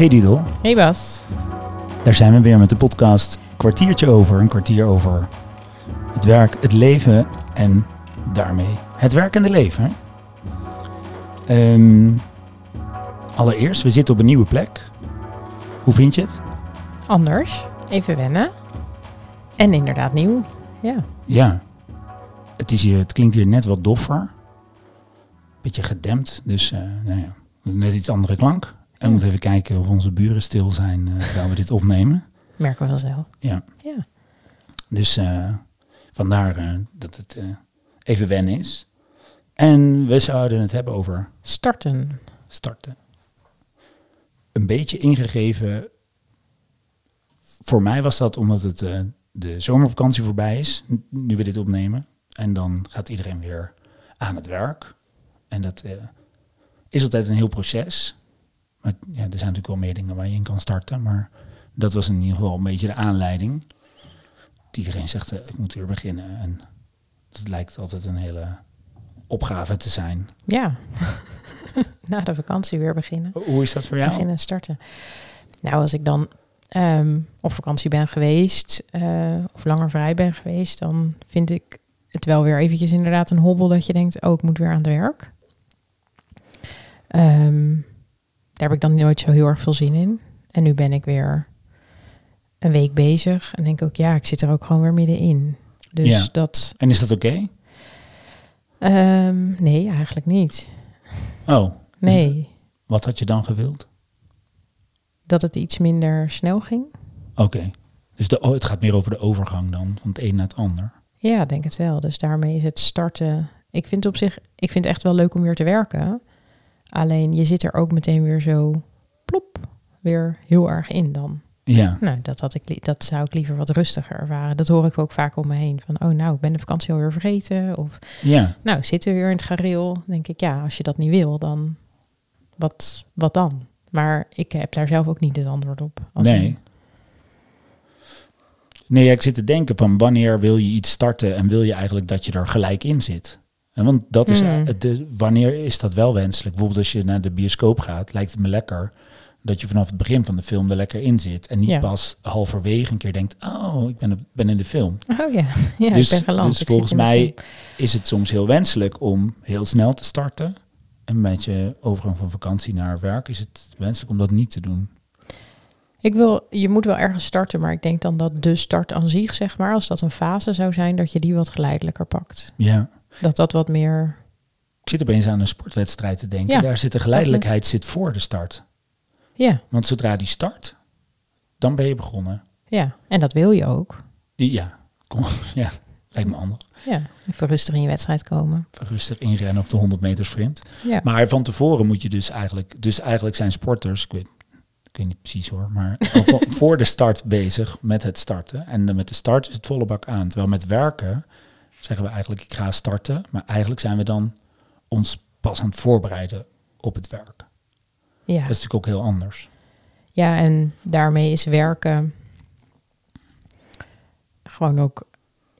Hey Didel, Hey Bas. daar zijn we weer met de podcast Kwartiertje over. Een kwartier over het werk, het leven en daarmee het werkende leven. Ehm, allereerst, we zitten op een nieuwe plek. Hoe vind je het? Anders. Even wennen. En inderdaad nieuw. Ja. Ja, het, is hier, het klinkt hier net wat doffer. Beetje gedempt, dus eh, nou ja, net iets andere klank. En we moeten even kijken of onze buren stil zijn eh, terwijl we dit opnemen. Merken we vanzelf. Ja. Ja. Dus eh, vandaar eh, dat het even wennen is. En we zouden het hebben over Starten. starten. Een beetje ingegeven. Voor mij was dat omdat het de zomervakantie voorbij is, nu we dit opnemen. En dan gaat iedereen weer aan het werk. En dat is altijd een heel proces. Maar ja, er zijn natuurlijk wel meer dingen waar je in kan starten. Maar dat was in ieder geval een beetje de aanleiding. Iedereen zegt, eh, ik moet weer beginnen. En dat lijkt altijd een hele opgave te zijn. Ja. Na de vakantie weer beginnen. Hoe is dat voor jou? Beginnen starten. Nou, als ik dan ehm, op vakantie ben geweest eh, of langer vrij ben geweest, dan vind ik het wel weer eventjes inderdaad een hobbel dat je denkt, oh, ik moet weer aan het werk. Ehm, daar heb ik dan nooit zo heel erg veel zin in. En nu ben ik weer een week bezig en denk ook, ja, ik zit er ook gewoon weer middenin. Dus Ja. dat, En is dat oké? ehm, nee, eigenlijk niet. Oh, Nee, wat had je dan gewild? dat het iets minder snel ging. Oké. Dus de, oh, het gaat meer over de overgang dan, van het een naar het ander. Ja, denk het wel. Dus daarmee is het starten. Ik vind op zich, ik vind het echt wel leuk om weer te werken. Alleen je zit er ook meteen weer zo plop, weer heel erg in dan. Ja, Nou, dat, had ik, dat zou ik liever wat rustiger ervaren. Dat hoor ik ook vaak om me heen. Van, oh nou, ik ben de vakantie alweer vergeten. Of, ja. nou, zitten we weer in het gareel. Dan denk ik, ja, als je dat niet wil, dan wat, wat dan? Maar ik heb daar zelf ook niet het antwoord op. Als nee. Nee, ik zit te denken van wanneer wil je iets starten en wil je eigenlijk dat je er gelijk in zit? En want dat is, Mm. de, wanneer is dat wel wenselijk? Bijvoorbeeld als je naar de bioscoop gaat, lijkt het me lekker dat je vanaf het begin van de film er lekker in zit. En niet Ja. pas halverwege een keer denkt, oh, ik ben, ben in de film. Oh ja, ja dus ik ben geland. dus Ik volgens mij is het soms heel wenselijk om heel snel te starten. En met je overgang van vakantie naar werk is het wenselijk om dat niet te doen. Ik wil, je moet wel ergens starten, maar ik denk dan dat de start aan zich, zeg maar, als dat een fase zou zijn, dat je die wat geleidelijker pakt. Ja. Dat dat wat meer. Ik zit opeens aan een sportwedstrijd te denken. Ja, Daar zit de geleidelijkheid zit voor de start. Ja, Want zodra die start, dan ben je begonnen. ja. En dat wil je ook. Die, ja, kom, ja, lijkt me handig. Ja, even rustig in je wedstrijd komen. Rustig inrennen op de 100 meter sprint. Ja, Maar van tevoren moet je dus eigenlijk... Dus eigenlijk zijn sporters, ik weet, ik weet niet precies hoor... maar voor de start bezig met het starten. En dan met de start is het volle bak aan. Terwijl met werken zeggen we eigenlijk ik ga starten. Maar eigenlijk zijn we dan ons pas aan het voorbereiden op het werk. ja. Dat is natuurlijk ook heel anders. ja, en daarmee is werken gewoon ook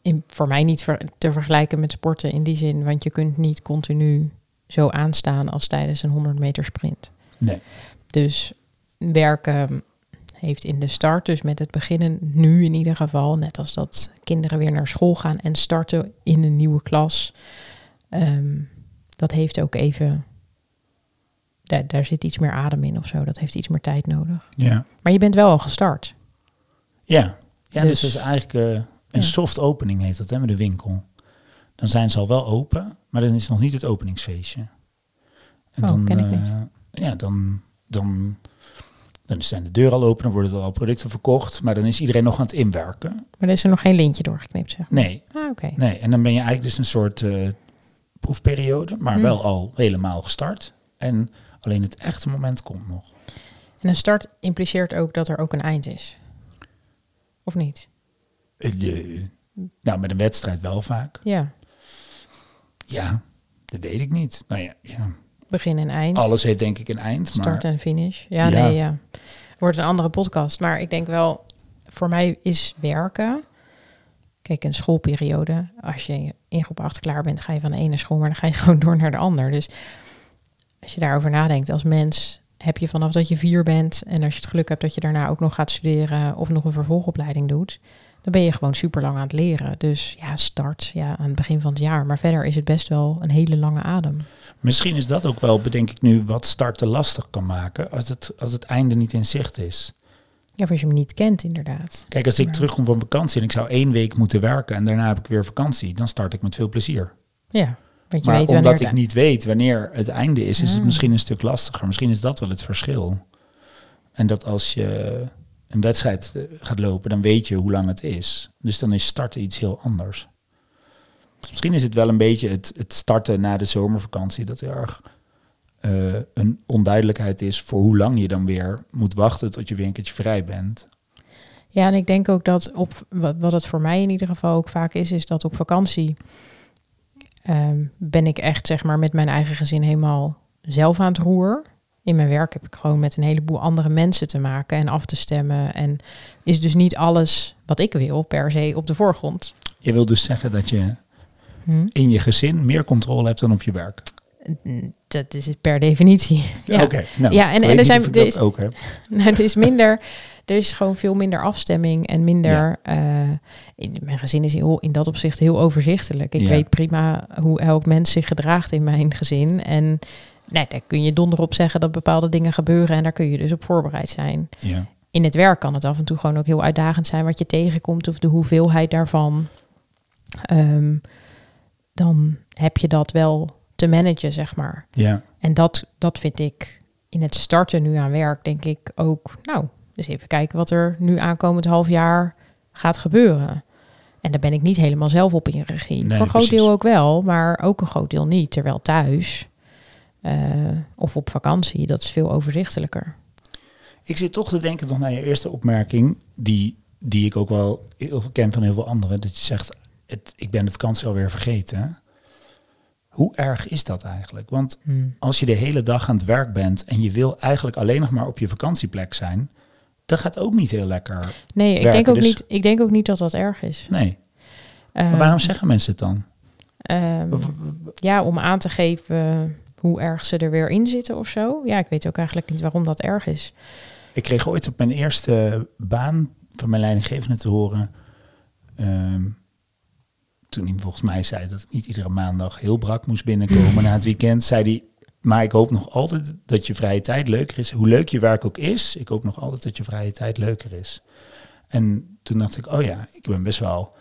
in, voor mij niet ver- te vergelijken met sporten in die zin, want je kunt niet continu zo aanstaan als tijdens een 100 meter sprint. Nee. Dus werken heeft in de start, dus met het beginnen nu in ieder geval, net als dat kinderen weer naar school gaan en starten in een nieuwe klas, ehm, dat heeft ook even, daar, daar zit iets meer adem in of zo, dat heeft iets meer tijd nodig. Ja. Maar je bent wel al gestart. Ja, ja dus, Dus- dat is eigenlijk eh, een Ja. soft opening heet dat hè, met de winkel. Dan zijn ze al wel open, maar dan is het nog niet het openingsfeestje. En Oh, dan, ken ik eh, niet. ja, dan, dan, dan zijn de deuren al open, dan worden er al producten verkocht, maar dan is iedereen nog aan het inwerken. Maar er is er nog geen lintje doorgeknipt, zeg maar. Nee, Ah, nee. En dan ben je eigenlijk dus een soort eh, proefperiode, maar Hm. wel al helemaal gestart. En alleen het echte moment komt nog. En een start impliceert ook dat er ook een eind is. Of niet? Eh, nou, met een wedstrijd wel vaak. Ja, Ja, dat weet ik niet. Nou ja, ja. Begin en eind. alles heeft denk ik een eind, Start maar en finish. Ja, Ja. nee, ja. Wordt een andere podcast. Maar ik denk wel, voor mij is werken. Kijk, een schoolperiode. Als je in groep 8 klaar bent, ga je van de ene school, maar dan ga je gewoon door naar de ander. Dus als je daarover nadenkt als mens, heb je vanaf dat je vier bent en als je het geluk hebt dat je daarna ook nog gaat studeren of nog een vervolgopleiding doet, dan ben je gewoon super lang aan het leren. Dus ja, start ja, aan het begin van het jaar. Maar verder is het best wel een hele lange adem. Misschien is dat ook wel, bedenk ik nu, wat starten lastig kan maken als het, als het einde niet in zicht is. Ja, als je hem niet kent, inderdaad. Kijk, als ik Maar- terugkom van vakantie en ik zou één week moeten werken en daarna heb ik weer vakantie, dan start ik met veel plezier. Ja, want je maar weet omdat ik niet weet wanneer het einde is, is het Ah. misschien een stuk lastiger. Misschien is dat wel het verschil. En dat als je een wedstrijd eh, gaat lopen, dan weet je hoe lang het is. Dus dan is starten iets heel anders. Dus misschien is het wel een beetje het, het starten na de zomervakantie dat heel erg eh, een onduidelijkheid is voor hoe lang je dan weer moet wachten tot je weer een vrij bent. Ja, en ik denk ook dat op wat, wat het voor mij in ieder geval ook vaak is, is dat op vakantie ehm, ben ik echt zeg maar met mijn eigen gezin helemaal zelf aan het roer. In mijn werk heb ik gewoon met een heleboel andere mensen te maken en af te stemmen. En is dus niet alles wat ik wil per se op de voorgrond. Je wil dus zeggen dat je Hm? in je gezin meer controle hebt dan op je werk. Dat is per definitie. Ja. Oké, nou, Ja, en- en er zijn- of ik er is- ook heb. Nou, er is minder, er is gewoon veel minder afstemming en minder. eh, in, mijn gezin is heel, in dat opzicht heel overzichtelijk. Ik Ja. weet prima hoe elk mens zich gedraagt in mijn gezin. En nee, daar kun je donder op zeggen dat bepaalde dingen gebeuren en daar kun je dus op voorbereid zijn. Ja. In het werk kan het af en toe gewoon ook heel uitdagend zijn wat je tegenkomt of de hoeveelheid daarvan. Ehm, dan heb je dat wel te managen, zeg maar. Ja. En dat, dat vind ik in het starten nu aan werk, denk ik ook, nou, dus even kijken wat er nu aankomend half jaar gaat gebeuren. En daar ben ik niet helemaal zelf op in regie. Nee, Voor een groot precies. deel ook wel, maar ook een groot deel niet. Terwijl thuis of op vakantie, dat is veel overzichtelijker. Ik zit toch te denken nog naar je eerste opmerking, die, die ik ook wel heel veel ken van heel veel anderen. Dat je zegt, het, ik ben de vakantie alweer vergeten. Hoe erg is dat eigenlijk? Want Hmm. als je de hele dag aan het werk bent en je wil eigenlijk alleen nog maar op je vakantieplek zijn, dat gaat ook niet heel lekker. Nee, ik denk, ook dus- niet, ik denk ook niet dat dat erg is. Nee. Eh, Maar waarom zeggen mensen het dan? ehm, ja, om aan te geven hoe erg ze er weer in zitten of zo. Ja, ik weet ook eigenlijk niet waarom dat erg is. Ik kreeg ooit op mijn eerste baan van mijn leidinggevende te horen. ehm, toen hij volgens mij zei dat ik niet iedere maandag heel brak moest binnenkomen na het weekend, zei hij. Maar ik hoop nog altijd dat je vrije tijd leuker is. Hoe leuk je werk ook is, ik hoop nog altijd dat je vrije tijd leuker is. En toen dacht ik, oh ja, ik ben best wel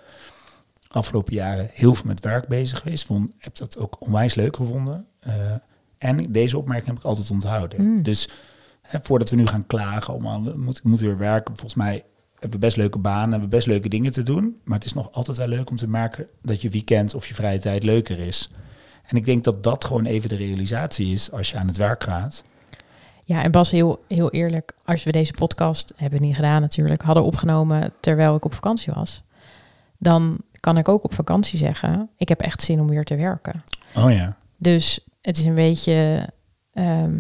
afgelopen jaren heel veel met werk bezig geweest. Vond, heb dat ook onwijs leuk gevonden. Eh, en deze opmerking heb ik altijd onthouden. Mm. Dus hè, voordat we nu gaan klagen, om, we moeten, weer werken. Volgens mij hebben we best leuke banen, hebben we best leuke dingen te doen. Maar het is nog altijd wel leuk om te merken dat je weekend of je vrije tijd leuker is. En ik denk dat dat gewoon even de realisatie is als je aan het werk gaat. Ja, en Bas, heel, heel eerlijk, als we deze podcast, hebben we niet gedaan natuurlijk, hadden opgenomen terwijl ik op vakantie was, dan kan ik ook op vakantie zeggen, ik heb echt zin om weer te werken. Oh ja, Dus het is een beetje, ehm,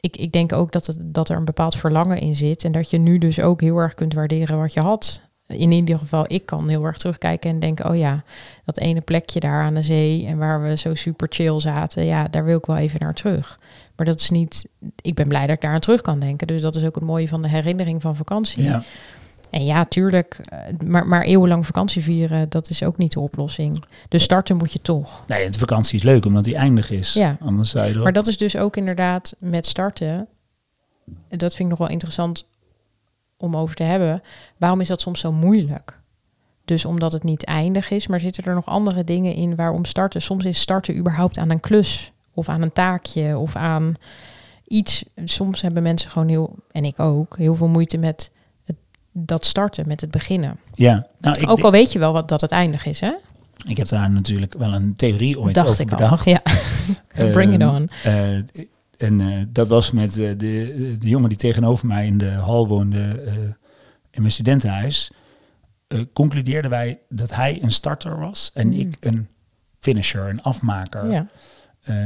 ik, ik denk ook dat, het, dat er een bepaald verlangen in zit en dat je nu dus ook heel erg kunt waarderen wat je had. In ieder geval, ik kan heel erg terugkijken en denken, oh ja, dat ene plekje daar aan de zee en waar we zo super chill zaten, ja, daar wil ik wel even naar terug. Maar dat is niet, ik ben blij dat ik daar aan terug kan denken. Dus dat is ook het mooie van de herinnering van vakantie. ja. En ja, tuurlijk, eh, maar, maar eeuwenlang vakantie vieren, dat is ook niet de oplossing. Dus starten moet je toch. Nee, de vakantie is leuk omdat die eindig is. Ja. Anders zou je Maar dat is dus ook inderdaad met starten. Dat vind ik nog wel interessant om over te hebben. Waarom is dat soms zo moeilijk? Dus omdat het niet eindig is, maar zitten er nog andere dingen in waarom starten? Soms is starten überhaupt aan een klus of aan een taakje of aan iets. Soms hebben mensen gewoon heel, en ik ook, heel veel moeite met dat starten, met het beginnen. Ja, nou, ik, ook al weet je wel wat, dat het eindig is, hè? ik heb daar natuurlijk wel een theorie ooit Dacht over ik al. bedacht. Ja. Bring it Ehm, on. eh, en eh, dat was met eh, de, de jongen die tegenover mij in de hal woonde in mijn studentenhuis. concludeerden wij dat hij een starter was en Mm. ik een finisher, een afmaker. Ja.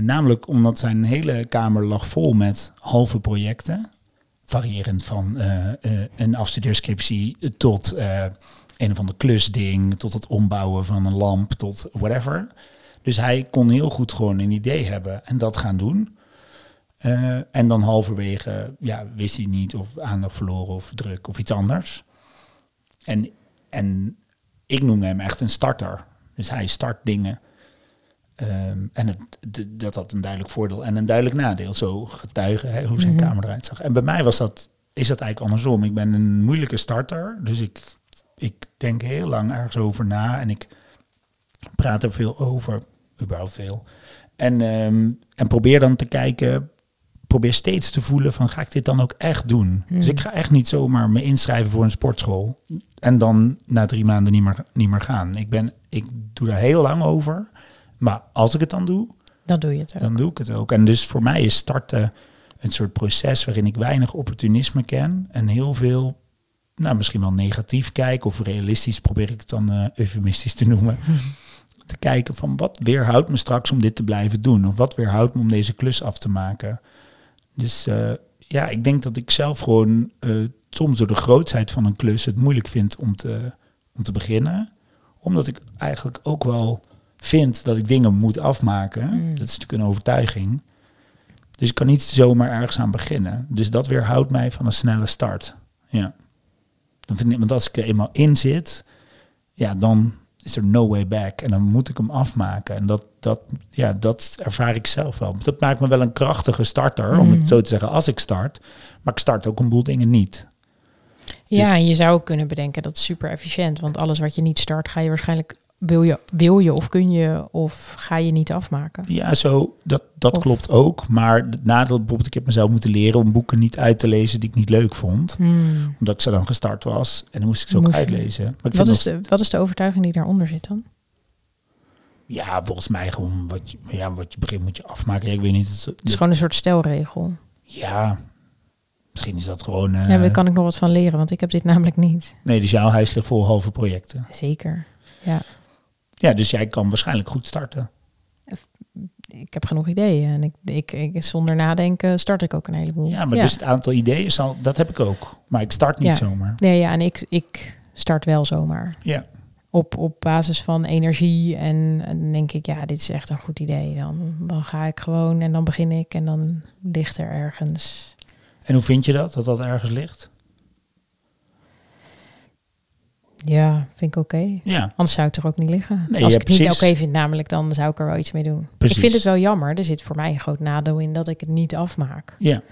Namelijk omdat zijn hele kamer lag vol met halve projecten. Variërend van eh, eh, een afstudeerscriptie tot eh, een of ander klusding, tot het ombouwen van een lamp, tot whatever. Dus hij kon heel goed gewoon een idee hebben en dat gaan doen. En dan halverwege ja, wist hij niet of aandacht verloren of druk of iets anders. En, en ik noemde hem echt een starter. Dus hij start dingen. Ehm, en het, de- dat had een duidelijk voordeel en een duidelijk nadeel. Zo getuigen hè, hoe zijn Mhm. kamer eruit zag. En bij mij was dat, is dat eigenlijk andersom. Ik ben een moeilijke starter. Dus ik, ik denk heel lang ergens over na. En ik praat er veel over. Überhaupt veel. En, ehm, en probeer dan te kijken. Probeer steeds te voelen van ga ik dit dan ook echt doen? Dus ik ga echt niet zomaar me inschrijven voor een sportschool. En dan na drie maanden niet meer, niet meer gaan. Ik, ben, ik doe daar heel lang over. Maar als ik het dan doe, Dan doe je het ook. dan doe ik het ook. En dus voor mij is starten een soort proces waarin ik weinig opportunisme ken en heel veel, nou misschien wel negatief kijk of realistisch probeer ik het dan eh, eufemistisch te noemen. Te kijken van wat weerhoudt me straks om dit te blijven doen of wat weerhoudt me om deze klus af te maken. Dus eh, ja, ik denk dat ik zelf gewoon eh, soms door de grootheid van een klus het moeilijk vind om te, om te beginnen. Omdat ik eigenlijk ook wel vind dat ik dingen moet afmaken. Mm. Dat is natuurlijk een overtuiging. Dus ik kan niet zomaar ergens aan beginnen. Dus dat weerhoudt mij van een snelle start. Ja. Dan vind ik, want als ik er eenmaal in zit, ja, dan is er no way back. En dan moet ik hem afmaken. En dat, dat, ja, dat ervaar ik zelf wel. Dat maakt me wel een krachtige starter, om het zo te zeggen, als ik start. Maar ik start ook een boel dingen niet. Ja, Dus- en je zou ook kunnen bedenken dat is super efficiënt. Want alles wat je niet start, ga je waarschijnlijk wil je, wil je of kun je of ga je niet afmaken. Ja, zo, dat, dat Of- klopt ook. Maar het nadeel bijvoorbeeld, ik heb mezelf moeten leren om boeken niet uit te lezen die ik niet leuk vond. Hmm. Omdat ik ze dan gestart was. En dan moest ik ze ook Moest uitlezen. Maar ik Wat, is nog- de, wat is de overtuiging die daaronder zit dan? Ja, volgens mij gewoon wat je, ja, wat je begint moet je afmaken. Ja, ik weet niet. Het, Het is gewoon een soort stelregel. Ja, misschien is dat gewoon... eh, ja, daar kan ik nog wat van leren, want ik heb dit namelijk niet. Nee, dus jouw huis ligt vol halve projecten. Zeker. Ja, Ja, dus jij kan waarschijnlijk goed starten. ik heb genoeg ideeën. En ik, ik, ik, zonder nadenken start ik ook een heleboel. Ja, maar dus het aantal ideeën, zal, dat heb ik ook. Maar ik start niet Ja. zomaar. Nee, ja, en ik, ik start wel zomaar. Ja. Op, op basis van energie. En, en dan denk ik, ja, dit is echt een goed idee. Dan, dan ga ik gewoon en dan begin ik. En dan ligt er ergens. En hoe vind je dat, dat dat ergens ligt? Ja, vind ik oké. Ja, Anders zou het er ook niet liggen. Nee, Als ja, ik het niet oké vind, namelijk, dan zou ik er wel iets mee doen. Precies. Ik vind het wel jammer. Er zit voor mij een groot nadeel in dat ik het niet afmaak. ja.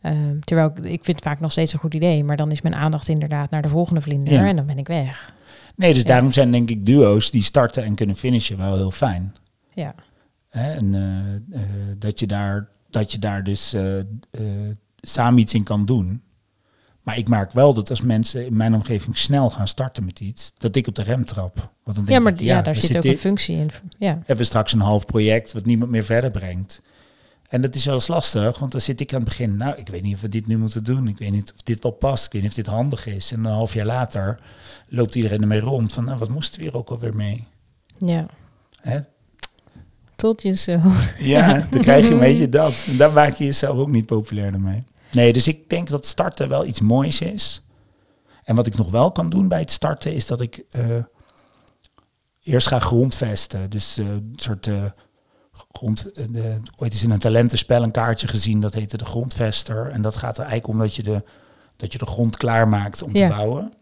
Ehm, terwijl ik, ik vind het vaak nog steeds een goed idee. Maar dan is mijn aandacht inderdaad naar de volgende vlinder. Ja. En dan ben ik weg. Nee, dus Ja. daarom zijn denk ik duo's die starten en kunnen finishen wel heel fijn. Ja. Hè? En eh, eh, dat, je daar, dat je daar dus eh, samen iets in kan doen. Maar ik merk wel dat als mensen in mijn omgeving snel gaan starten met iets, dat ik op de rem trap. Want dan denk Ja, maar ik, ja, daar zit ook een functie in. Ja. hebben we straks een half project wat niemand meer verder brengt. En dat is wel eens lastig, want dan zit ik aan het begin, nou, ik weet niet of we dit nu moeten doen. Ik weet niet of dit wel past. Ik weet niet of dit handig is. En een half jaar later loopt iedereen ermee rond van, nou, wat moesten we hier ook alweer mee? ja. Hè? Tot je zo. Ja, dan krijg je een beetje dat. En daar maak je jezelf ook niet populairder mee. Nee, dus ik denk dat starten wel iets moois is. En wat ik nog wel kan doen bij het starten is dat ik eh, eerst ga grondvesten. Dus eh, een soort eh, grond. de, ooit is in een talentenspel een kaartje gezien dat heette de grondvester. En dat gaat er eigenlijk om dat je de, dat je de grond klaarmaakt om Ja. te bouwen.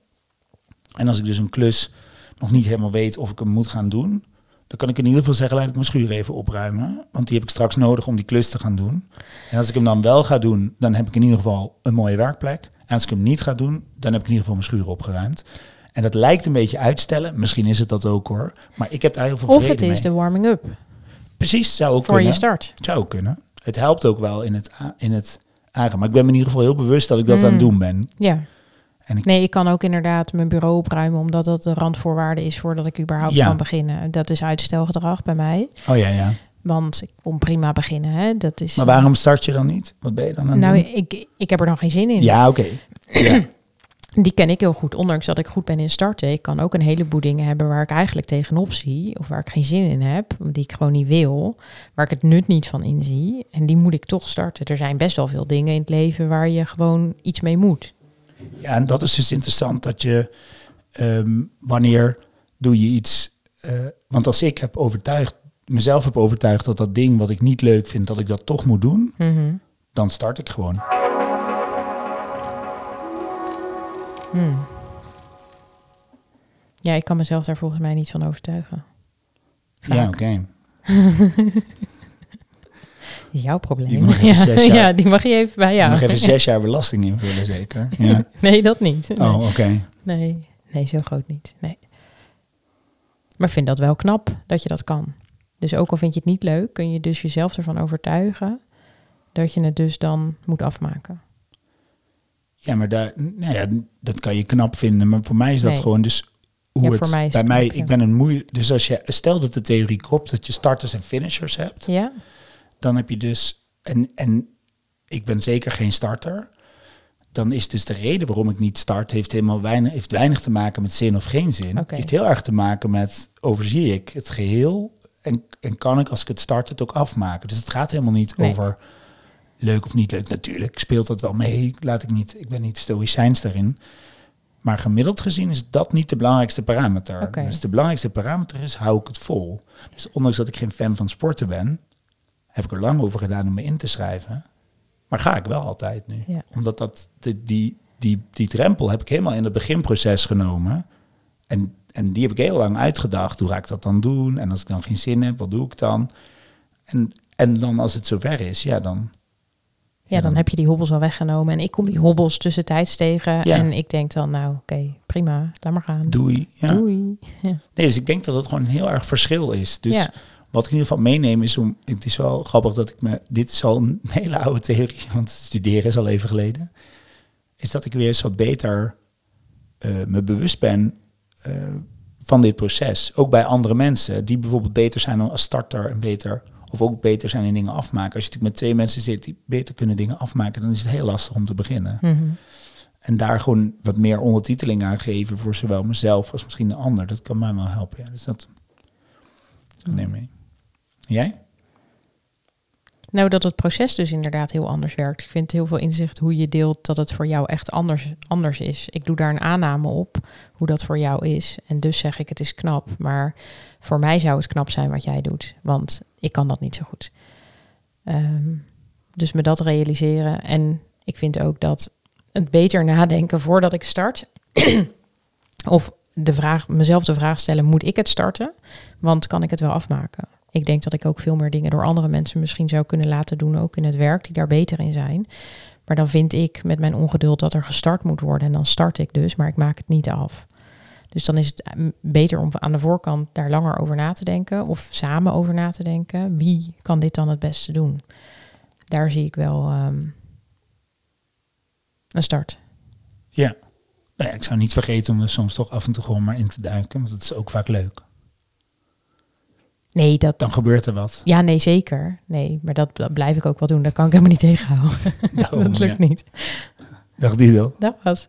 En als ik dus een klus nog niet helemaal weet of ik hem moet gaan doen, dan kan ik in ieder geval zeggen, laat ik mijn schuur even opruimen. Want die heb ik straks nodig om die klus te gaan doen. En als ik hem dan wel ga doen, dan heb ik in ieder geval een mooie werkplek. En als ik hem niet ga doen, dan heb ik in ieder geval mijn schuur opgeruimd. En dat lijkt een beetje uitstellen. Misschien is het dat ook hoor. Maar ik heb daar heel veel Of het is mee. de warming-up Precies, zou ook voor kunnen. je start. Zou ook kunnen. Het helpt ook wel in het, in het aangaan. Maar ik ben me in ieder geval heel bewust dat ik dat aan het Mm. doen ben. Ja. En ik- Nee, ik kan ook inderdaad mijn bureau opruimen, omdat dat de randvoorwaarde is voordat ik überhaupt Ja. kan beginnen. Dat is uitstelgedrag bij mij. Oh ja, ja. Want ik kon prima beginnen. Hè? Dat is, Maar waarom start je dan niet? Wat ben je dan aan het Nou, doen? ik, ik heb er dan geen zin in. Ja, oké. Ja. Die ken ik heel goed. Ondanks dat ik goed ben in starten. Ik kan ook een heleboel dingen hebben waar ik eigenlijk tegenop zie. Of waar ik geen zin in heb. Die ik gewoon niet wil. Waar ik het nut niet van inzie. En die moet ik toch starten. Er zijn best wel veel dingen in het leven waar je gewoon iets mee moet. Ja, en dat is dus interessant dat je, ehm, wanneer doe je iets, eh, want als ik heb overtuigd, mezelf heb overtuigd dat dat ding wat ik niet leuk vind, dat ik dat toch moet doen, Mhm. dan start ik gewoon. Hmm. Ja, ik kan mezelf daar volgens mij niet van overtuigen. Ja, oké. Jouw probleem. Die mag even ja, zes jaar- ja, die mag je even bij Je jou. Nog even zes jaar belasting invullen, zeker. Ja. Nee, dat niet. Nee. Oh, oké. Nee, nee, zo groot niet. Nee. Maar vind dat wel knap dat je dat kan. Dus ook al vind je het niet leuk, kun je dus jezelf ervan overtuigen dat je het dus dan moet afmaken. Ja, maar daar, nou ja, dat kan je knap vinden. Maar voor mij is dat Nee. gewoon dus hoe Ja, het voor mij is bij mij. ja. Ik ben een moeilijk. Dus als je stel dat de theorie klopt dat je starters en finishers hebt, Ja? Dan heb je dus en en ik ben zeker geen starter. Dan is dus de reden waarom ik niet start heeft helemaal weinig heeft weinig te maken met zin of geen zin. Het heeft heel erg te maken met overzie ik het geheel en, en kan ik als ik het start het ook afmaken. Dus het gaat helemaal niet Nee. over leuk of niet leuk. Natuurlijk speelt dat wel mee. Laat ik niet. Ik ben niet stoïcijns daarin. Maar gemiddeld gezien is dat niet de belangrijkste parameter. Dus de belangrijkste parameter is, hou ik het vol? Dus ondanks dat ik geen fan van sporten ben, heb ik er lang over gedaan om me in te schrijven. Maar ga ik wel altijd nu. Ja. Omdat dat, de, die, die, die drempel heb ik helemaal in het beginproces genomen. En, en die heb ik heel lang uitgedacht. Hoe ga ik dat dan doen? En als ik dan geen zin heb, wat doe ik dan? En, en dan als het zover is, ja, dan... Ja, dan heb je die hobbels al weggenomen. En ik kom die hobbels tussentijds tegen. Ja. En ik denk dan, nou oké, prima, laat maar gaan. Doei. Ja. Doei. Ja. Nee, dus ik denk dat het gewoon een heel erg verschil is. Dus Ja. Wat ik in ieder geval meeneem is om... Het is wel grappig dat ik me... Dit is al een hele oude theorie, want studeren is al even geleden. Is dat ik weer eens wat beter eh, me bewust ben eh, van dit proces. Ook bij andere mensen die bijvoorbeeld beter zijn als starter en beter... Of ook beter zijn in dingen afmaken. Als je natuurlijk met twee mensen zit die beter kunnen dingen afmaken... dan is het heel lastig om te beginnen. Mhm. En daar gewoon wat meer ondertiteling aan geven voor zowel mezelf als misschien de ander. Dat kan mij wel helpen. Ja. Dus dat, dat neem ik. Jij? Nou, dat het proces dus inderdaad heel anders werkt. Ik vind heel veel inzicht hoe je deelt dat het voor jou echt anders, anders is. Ik doe daar een aanname op hoe dat voor jou is. En dus zeg ik het is knap. Maar voor mij zou het knap zijn wat jij doet. Want ik kan dat niet zo goed. Ehm, dus me dat realiseren. En ik vind ook dat het beter nadenken voordat ik start. of de vraag, mezelf de vraag stellen, moet ik het starten? Want kan ik het wel afmaken? Ik denk dat ik ook veel meer dingen door andere mensen misschien zou kunnen laten doen, ook in het werk, die daar beter in zijn. Maar dan vind ik met mijn ongeduld dat er gestart moet worden. En dan start ik dus, maar ik maak het niet af. Dus dan is het eh, beter om aan de voorkant daar langer over na te denken. Of samen over na te denken. Wie kan dit dan het beste doen? Daar zie ik wel ehm, een start. Ja. Nou ja, ik zou niet vergeten om er soms toch af en toe gewoon maar in te duiken. Want dat is ook vaak leuk. Nee, dat, Dan gebeurt er wat. ja, nee, zeker. Nee, maar dat, dat blijf ik ook wel doen. Dat kan ik helemaal niet tegenhouden. Daarom, dat lukt ja. niet. Dag Dido. Dat was.